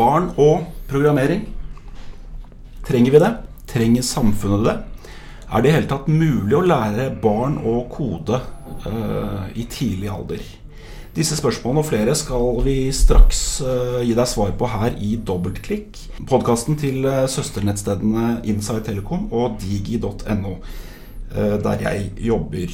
Barn og programmering. Trenger vi det? Trenger samfunnet det? Er det i hele tatt mulig å lære barn å kode uh, i tidlig alder? Disse spørsmålene og flere skal vi straks uh, gi deg svar på her i Dobbeltklikk. Podkasten til uh, søsternettstedene Inside Telecom og digi.no, der jeg jobber.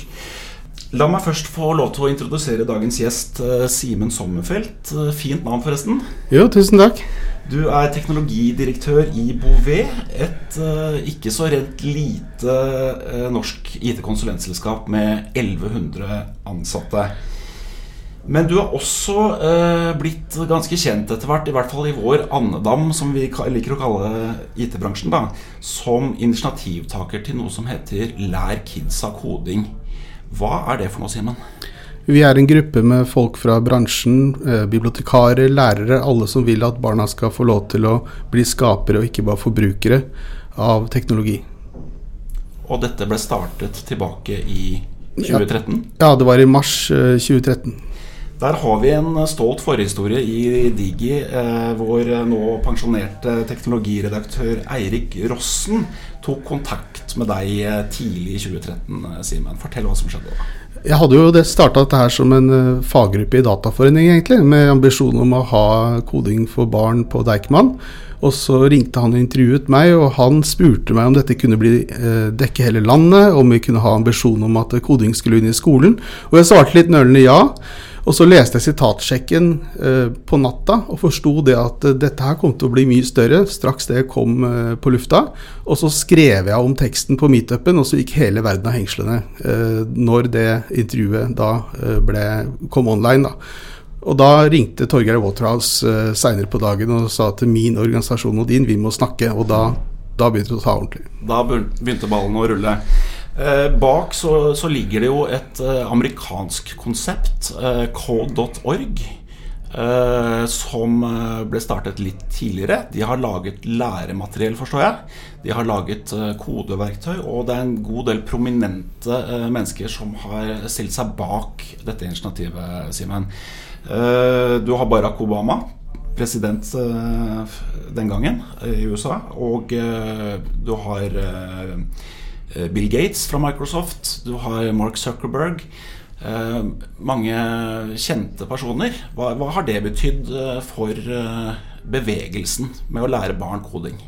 La meg først få lov til å introdusere dagens gjest, Simen Sommerfelt. Fint navn, forresten. Jo, tusen takk. Du er teknologidirektør i Bouvet, et uh, ikke så rent lite uh, norsk IT-konsulentselskap med 1100 ansatte. Men du er også uh, blitt ganske kjent etter hvert, i hvert fall i vår andedam, som vi liker å kalle IT-bransjen, da, som initiativtaker til noe som heter Lær kidsa koding. Hva er det for noe, Simen? Vi er en gruppe med folk fra bransjen, eh, bibliotekarer, lærere, alle som vil at barna skal få lov til å bli skapere og ikke bare forbrukere av teknologi. Og dette ble startet tilbake i 2013? Ja, det var i mars 2013. Eh, Der har vi en stolt forhistorie i Digi, eh, hvor nå pensjonerte teknologiredaktør Eirik Rossen tok kontakt med deg tidlig i 2013, Simen. Fortell hva som skjedde da. Jeg hadde jo starta dette her som en uh, faggruppe i Dataforening, egentlig, med ambisjon om å ha koding for barn på Deichman. Og så ringte han og intervjuet meg, og han spurte meg om dette kunne bli dekke hele landet, om vi kunne ha ambisjon om at koding skulle inn i skolen. Og jeg svarte litt nølende ja. Og så leste jeg sitatsjekken eh, på natta og forsto det at eh, dette her kom til å bli mye større straks det kom eh, på lufta. Og så skrev jeg om teksten på meetupen, og så gikk hele verden av hengslene når det intervjuet da ble, kom online. da. Og da ringte Torgeir Waterhouse eh, seinere på dagen og sa til min organisasjon og din vi må snakke. Og da, da begynte det å ta ordentlig. Da begynte ballen å rulle. Eh, bak så, så, ligger det jo et eh, amerikansk konsept, code.org, eh, som ble startet litt tidligere. De har laget læremateriell, forstår jeg. De har laget kodeverktøy, og det er en god del prominente mennesker som har stilt seg bak dette initiativet, Simen. du har Barack Obama, president den gangen i USA, og du har Bill Gates fra Microsoft, du har Mark Zuckerberg. Eh, mange kjente personer. Hva, hva har det betydd eh, for bevegelsen med å lære barn koding?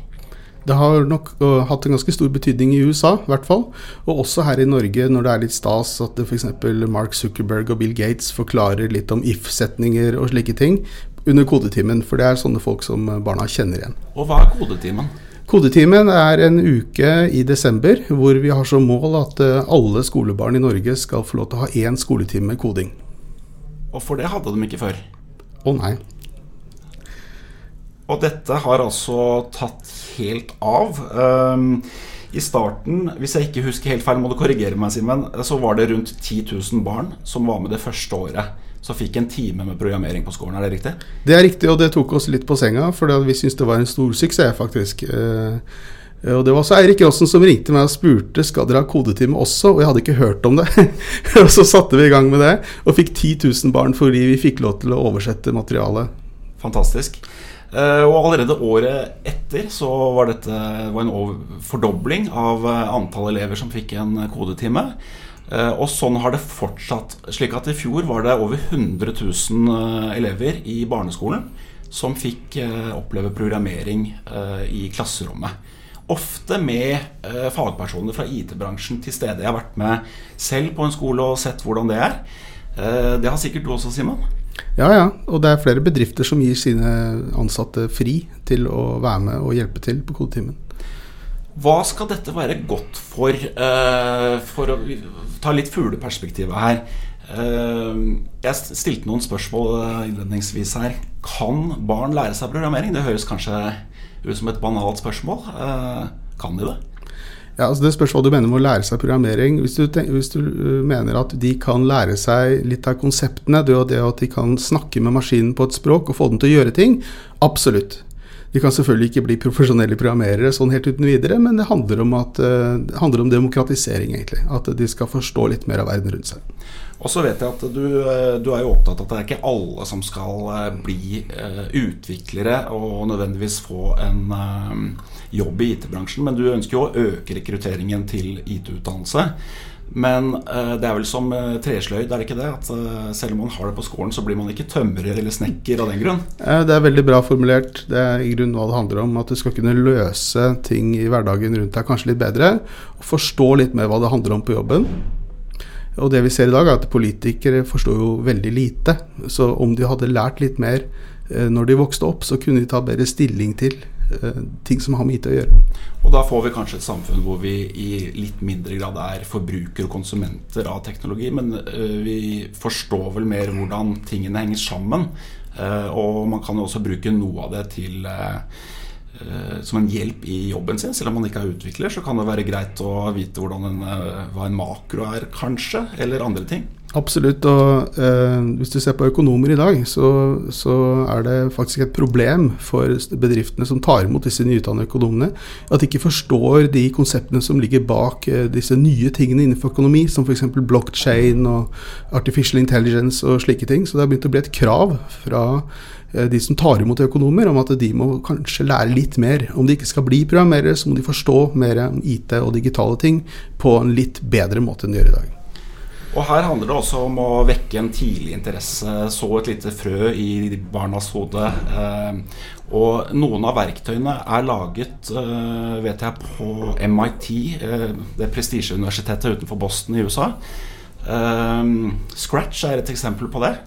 Det har nok uh, hatt en ganske stor betydning i USA, i hvert fall. Og også her i Norge, når det er litt stas at f.eks. Mark Zuckerberg og Bill Gates forklarer litt om if-setninger og slike ting under kodetimen. For det er sånne folk som barna kjenner igjen. Og hva er kodetimen? Kodetimen er en uke i desember hvor vi har som mål at eh, alle skolebarn i Norge skal få lov til å ha én skoletime med koding. Og for det hadde de ikke før? Å nei. Og dette har altså tatt helt av. Um, I starten, hvis jeg ikke husker helt feil, må du korrigere meg, Simen, så var det rundt 10 000 barn som var med det første året så fikk en time med programmering på skolen. Er det riktig? Det er riktig, og det tok oss litt på senga, for vi syntes det var en stor suksess, faktisk. Eh, og Det var også Eirik Rossen som ringte meg og spurte skal dere ha kodetime også, og jeg hadde ikke hørt om det. og Så satte vi i gang med det, og fikk 10 000 barn fordi vi fikk lov til å oversette materialet. Fantastisk. Eh, og allerede året etter så var dette var en fordobling av eh, antall elever som fikk en kodetime. Eh, og sånn har det fortsatt. Slik at i fjor var det over 100 000 eh, elever i barneskolen som fikk eh, oppleve programmering i klasserommet. Ofte med fagpersoner fra IT-bransjen til stede. Jeg har vært med selv på en skole og sett hvordan det er. Det har sikkert du også, Simon? Ja, ja. Og det er flere bedrifter som gir sine ansatte fri til å være med og hjelpe til på kodetimen. Hva skal dette være godt for? Uh, for å ta litt fugleperspektivet her. Uh, jeg stilte noen spørsmål eh, innledningsvis her. Kan barn lære seg programmering? Det høres kanskje ut som et banalt spørsmål. Kan de det? Ja, altså Det spørs hva du mener med å lære seg programmering. Hvis du, tenker, hvis du, mener at de kan lære seg litt av konseptene, det, det at de kan snakke med maskinen på et språk og få den til å gjøre ting, absolutt. De kan selvfølgelig ikke bli profesjonelle programmerere sånn helt uten videre, men det handler om, at, uh, det handler om demokratisering, egentlig. At de skal forstå litt mer av verden rundt seg. Og så vet jeg at du, du, er jo opptatt av at det er ikke alle som skal bli uh, utviklere og nødvendigvis få en jobb i IT-bransjen, men du ønsker jo å øke rekrutteringen til IT-utdannelse. Men uh, det er vel som tresløyd, er det ikke det? At uh, selv om man har det på skolen, så blir man ikke tømrer eller snekker av den grunn? det er veldig bra formulert. Det er i grunnen hva det handler om. At du skal kunne løse ting i hverdagen rundt deg kanskje litt bedre. Og forstå litt mer hva det handler om på jobben. Og det vi ser i dag, er at politikere forstår jo veldig lite. Så om de hadde lært litt mer når de vokste opp, så kunne de ta bedre stilling til Eh, ting som har med IT å gjøre. Og da får vi kanskje et samfunn hvor vi i litt mindre grad er forbrukere og konsumenter av teknologi, men uh, vi forstår vel mer hvordan tingene henger sammen. Uh, og man kan jo også bruke noe av det til som en hjelp i jobben sin. Selv om man ikke er utvikler, så kan det være greit å vite en, hva en makro er, kanskje, eller andre ting. Absolutt. Og eh, hvis du ser på økonomer i dag, så, så, er det faktisk et problem for bedriftene som tar imot disse nyutdannede økonomene, at de ikke forstår de konseptene som ligger bak eh, disse nye tingene innenfor økonomi, som f.eks. blockchain og artificial intelligence og slike ting. Så det har begynt å bli et krav fra eh, de som tar imot økonomer, om at de må kanskje lære litt mer. Om de ikke skal bli programmerere, så må de forstå mer om IT og digitale ting på en litt bedre måte enn de gjør i dag. Og her handler det også om å vekke en tidlig interesse, så et lite frø i barnas hode. Eh, og noen av verktøyene er laget, eh, vet jeg, på MIT, eh, det prestisjeuniversitetet utenfor Boston i USA. Scratch er et eksempel på det.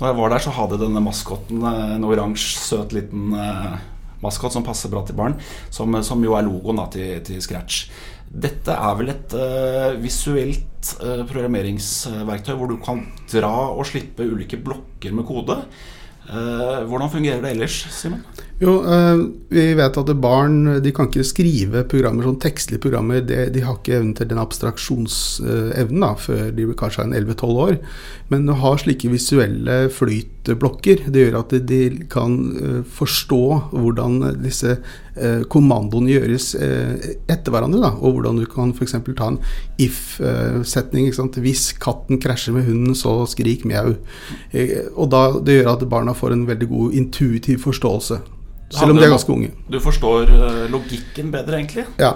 Når jeg var der, så hadde denne maskotten en oransje, søt liten maskot som passer bra til barn, som, jo er logoen til Scratch. Dette er vel et uh, visuelt uh, programmeringsverktøy hvor du kan dra og slippe ulike blokker med kode. Uh, hvordan fungerer det ellers, Simen? Jo, Vi vet at barn de kan ikke skrive programmer, sånn tekstlige programmer. De, de har ikke evnen til den abstraksjonsevnen da, før de kanskje er 11-12 år. Men å ha slike visuelle flytblokker, det gjør at de kan forstå hvordan disse kommandoene gjøres etter hverandre. Da, og hvordan du kan f.eks. ta en if-setning. Hvis katten krasjer med hunden, så skrik mjau. Og da, det gjør at barna får en veldig god intuitiv forståelse. Selv om de er ganske unge. Du forstår logikken bedre, egentlig? Ja.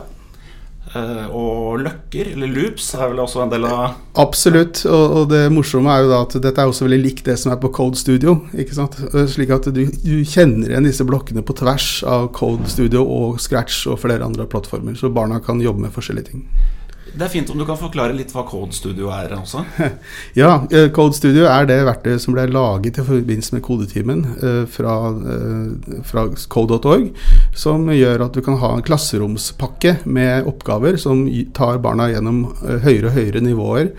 Uh, og løkker, eller loops, er vel også en del av Absolutt. Og, det morsomme er jo da at dette er også veldig likt det som er på Code Studio. ikke sant? Eh, slik at du, du kjenner igjen disse blokkene på tvers av Code Studio og Scratch og flere andre plattformer, så barna kan jobbe med forskjellige ting. Det er fint om du kan forklare litt hva Code Studio er også? ja, eh, Code Studio er det verktøyet som ble laget i forbindelse med kodetimen eh, fra, eh, fra code.org, som gjør at du kan ha en klasseromspakke med oppgaver som tar barna gjennom høyere og høyere nivåer,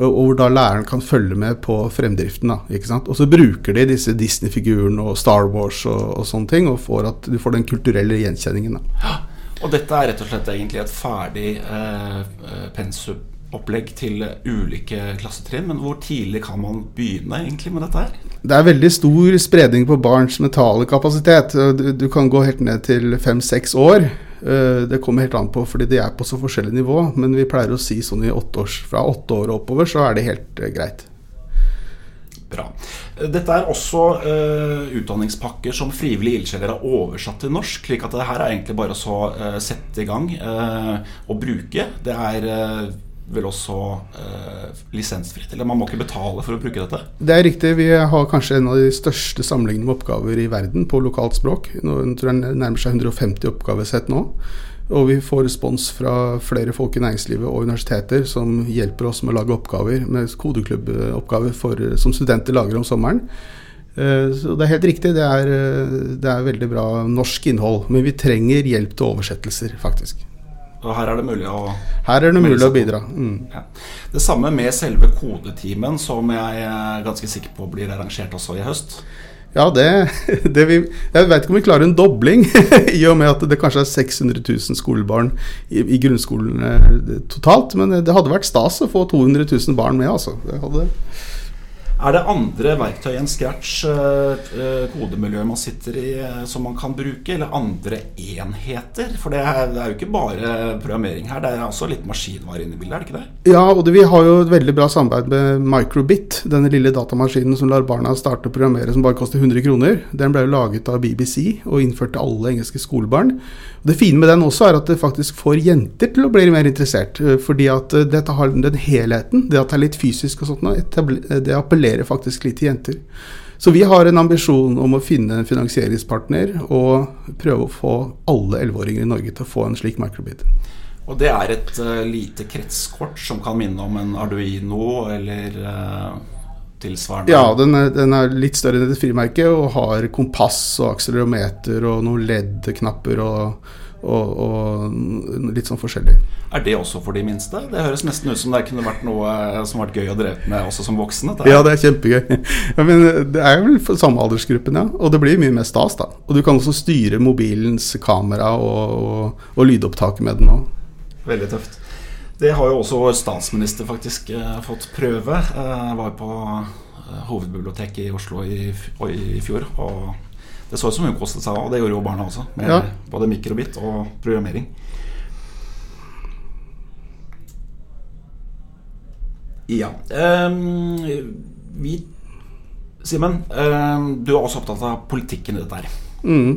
og hvor da læreren kan følge med på fremdriften. Da? Og så bruker de disse Disney-figurene og Star Wars og, og, sånne ting, og får at du får den kulturelle gjenkjenningen. Da. Og dette er rett og slett egentlig et ferdig eh, eh pensumopplegg til ulike klassetrinn. Men hvor tidlig kan man begynne egentlig med dette her? Det er veldig stor spredning på barns mentale kapasitet. Du, du kan gå helt ned til fem-seks år. Eh, det kommer helt an på, fordi de er på så forskjellig nivå. Men vi pleier å si sånn i åtte års, fra åtte år og oppover, så er det helt greit. Bra. Dette er også uh, utdanningspakker som frivillige ildsjeler har oversatt til norsk. slik at det her er egentlig bare å uh, sette i gang uh, og bruke. Det er vel også lisensfritt, eller man må ikke betale for å bruke dette? Det er riktig. Vi har kanskje en av de største sammenlignende med oppgaver i verden på lokalt språk. Nå tror jeg nærmer seg 150 oppgavesett nå. Og vi får respons fra flere folk i næringslivet og universiteter som hjelper oss med å lage oppgaver, med kodeklubboppgaver for, som studenter lager om sommeren. Eh, så det er helt riktig, det er, eh, det er veldig bra norsk innhold. Men vi trenger hjelp til oversettelser, faktisk. Og her er det mulig å Her er det mulig å bidra. Mm. Ja. Det samme med selve kodetimen, som jeg er ganske sikker på blir arrangert også i høst. Ja, det, det vi, Jeg vet ikke om vi klarer en dobling, i og med at det kanskje er 600 000 skolebarn i, i grunnskolen eh, totalt. Men det hadde vært stas å få 200 000 barn med, altså. Det hadde Er det andre verktøy enn Scratch, eh, kodemiljøet man sitter i, som man kan bruke? Eller andre enheter? For det er, det er jo ikke bare programmering her, det er også litt maskinvare inne i bildet, er det ikke det? Ja, og det, vi har jo et veldig bra samarbeid med Microbit, denne lille datamaskinen som lar barna starte å programmere som bare koster 100 kroner. Den ble jo laget av BBC og innført til alle engelske skolebarn. Det fine med den også er at det faktisk får jenter til å bli mer interessert. Fordi at dette har den helheten, det at det er litt fysisk og sånt, det appellerer faktisk litt jenter. Så vi har en ambisjon om å finne en finansieringspartner og prøve å få alle elleveåringer i Norge til å få en slik microbit. Og det er et uh, lite kretskort som kan minne om en Arduino eller uh, tilsvarende? Ja, den er, den er, litt større enn et frimerke og har kompass og akselerometer og noen LED-knapper og, og, og, litt sånn forskjellig. Er det også for de minste? Det høres nesten ut som det kunne vært noe som har vært gøy å dreve med også som voksen. Ja, det er kjempegøy. Men det er vel for samme aldersgruppen, ja. Og det blir mye mer stas, da. Og du kan også styre mobilens kamera og, og lydopptaket med den òg. Veldig tøft. Det har jo også vår statsminister faktisk eh, fått prøve. Eh, var på eh, hovedbiblioteket i Oslo i, i, fjor. Og det så ut som hun kostet seg, og det gjorde jo barna også. Med ja. både mikrobit og programmering. Ja. Um, vi Simen, um, du er også opptatt av politikken i dette her. Mm.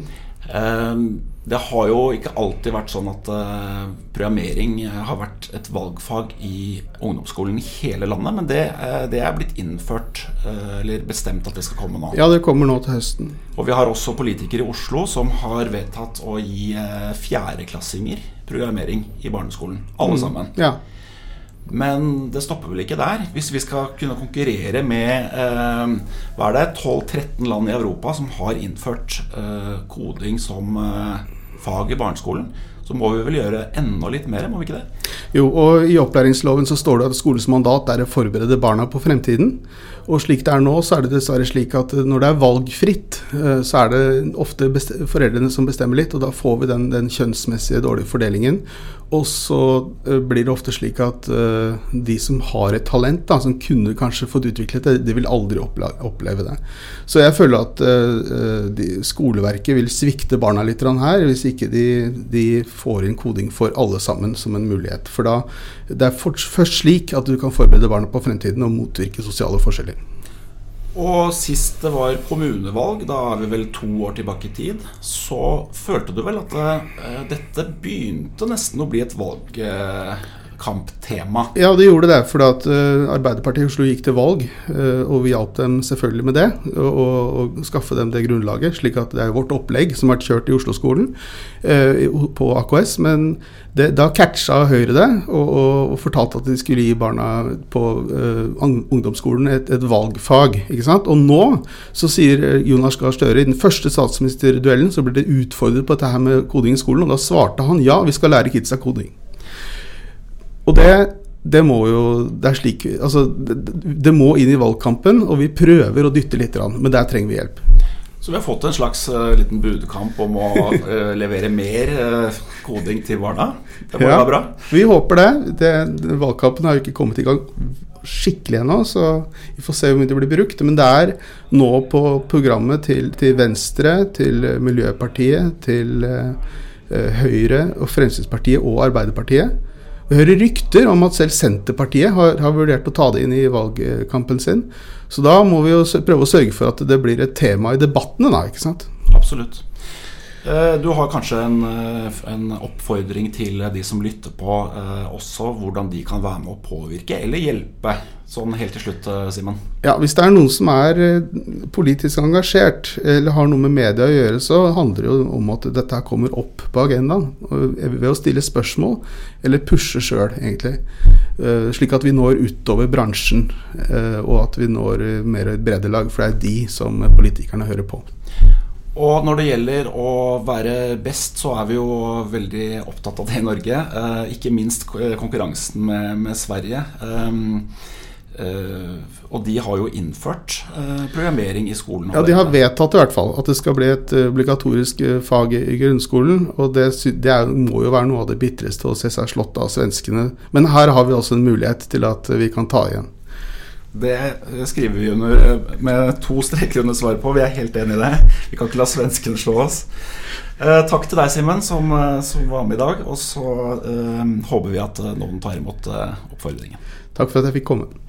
Um, det har jo ikke alltid vært sånn at uh, programmering har vært et valgfag i ungdomsskolen i hele landet, men det, uh, det er blitt innført, eller bestemt at det skal komme nå. Ja, det kommer nå til høsten. Og vi har også politikere i Oslo som har vedtatt å gi fjerdeklassinger programmering i barneskolen. Alle mm. sammen. Ja. Men det stopper vel ikke der. Hvis vi skal kunne konkurrere med eh, hva er det, 12-13 land i Europa som har innført eh, koding som eh, fag i barneskolen, så må vi vel gjøre enda litt mer, må vi ikke det? Jo, og i opplæringsloven så står det at skolens mandat er å forberede barna på fremtiden. Og slik det er nå, så er det dessverre slik at når det er valgfritt, eh, så er det ofte foreldrene som bestemmer litt, og da får vi den, den kjønnsmessige dårlige fordelingen. Og så uh, blir det ofte slik at de som har et talent, da, som kunne kanskje fått utviklet det, de vil aldri oppleve det. Så jeg føler at skoleverket vil svikte barna litt her, hvis ikke de, de, får inn koding for alle sammen som en mulighet. For da, det er først slik at du kan forberede barna på fremtiden og motvirke sosiale forskjeller. Og sist det var kommunevalg, da er vi vel to år tilbake i tid, så følte du vel at det, uh, dette begynte nesten å bli et valgkamptema? Uh, ja, det gjorde det. For at uh, Arbeiderpartiet i Oslo gikk til valg, eh, og vi hjalp dem selvfølgelig med det. Og, skaffe dem det grunnlaget. Slik at det er vårt opplegg som har vært kjørt i Oslo-skolen på AKS. men det, da catcha Høyre det og, og, og, fortalte at de skulle gi barna på uh, ungdomsskolen et, et, valgfag. ikke sant? Og nå så sier eh, Jonas Gahr Støre i den første statsministerduellen så ble det utfordret på dette her med koding i skolen, og da svarte han ja, vi skal lære kidsa koding. Og det det må jo Det er slik Altså, det, det, må inn i valgkampen, og vi prøver å dytte litt, men der trenger vi hjelp. Så vi har fått en slags uh, liten budkamp om å uh, levere mer uh, koding til barna. Det må ja, være bra? Vi håper det. det. Valgkampen har jo ikke kommet i gang skikkelig ennå, så vi får se hvor mye det blir brukt. Men det er nå på programmet til, til Venstre, til Miljøpartiet, til Høyre og Fremskrittspartiet og Arbeiderpartiet. Vi hører rykter om at selv Senterpartiet har, har vurdert å ta det inn i valgkampen sin. Så da må vi jo prøve å sørge for at det blir et tema i debattene, da. ikke sant? Absolutt. Eh, du har kanskje en, eh, en, oppfordring til de som lytter på, eh, også hvordan de kan være med å påvirke eller hjelpe? Sånn helt til slutt, Simen. Ja, Hvis det er noen som er politisk engasjert eller har noe med media å gjøre, så handler det jo om at dette kommer opp på agendaen. Ved å stille spørsmål eller pushe sjøl, egentlig. Slik at vi når utover bransjen, og at vi når mer breddelag. For det er de som politikerne hører på. Og når det gjelder å være best, så er vi jo veldig opptatt av det i Norge. Eh, ikke minst konkurransen med, med Sverige. Eh, eh, og de har jo innført uh, programmering i skolen. Ja, de har vedtatt i hvert fall at det skal bli et obligatorisk fag i grunnskolen. Og det, det er, må jo være noe av det bitreste å se seg slått av svenskene. Men her har vi også en mulighet til at vi kan ta igjen. Det skriver vi under med to streker under svaret på. Vi er helt enig i det. Vi kan ikke la svenskene slå oss. Eh, takk til deg, Simen, som, som, var med i dag. Og så eh, håper vi at noen tar imot oppfordringen. Takk for at jeg fikk komme.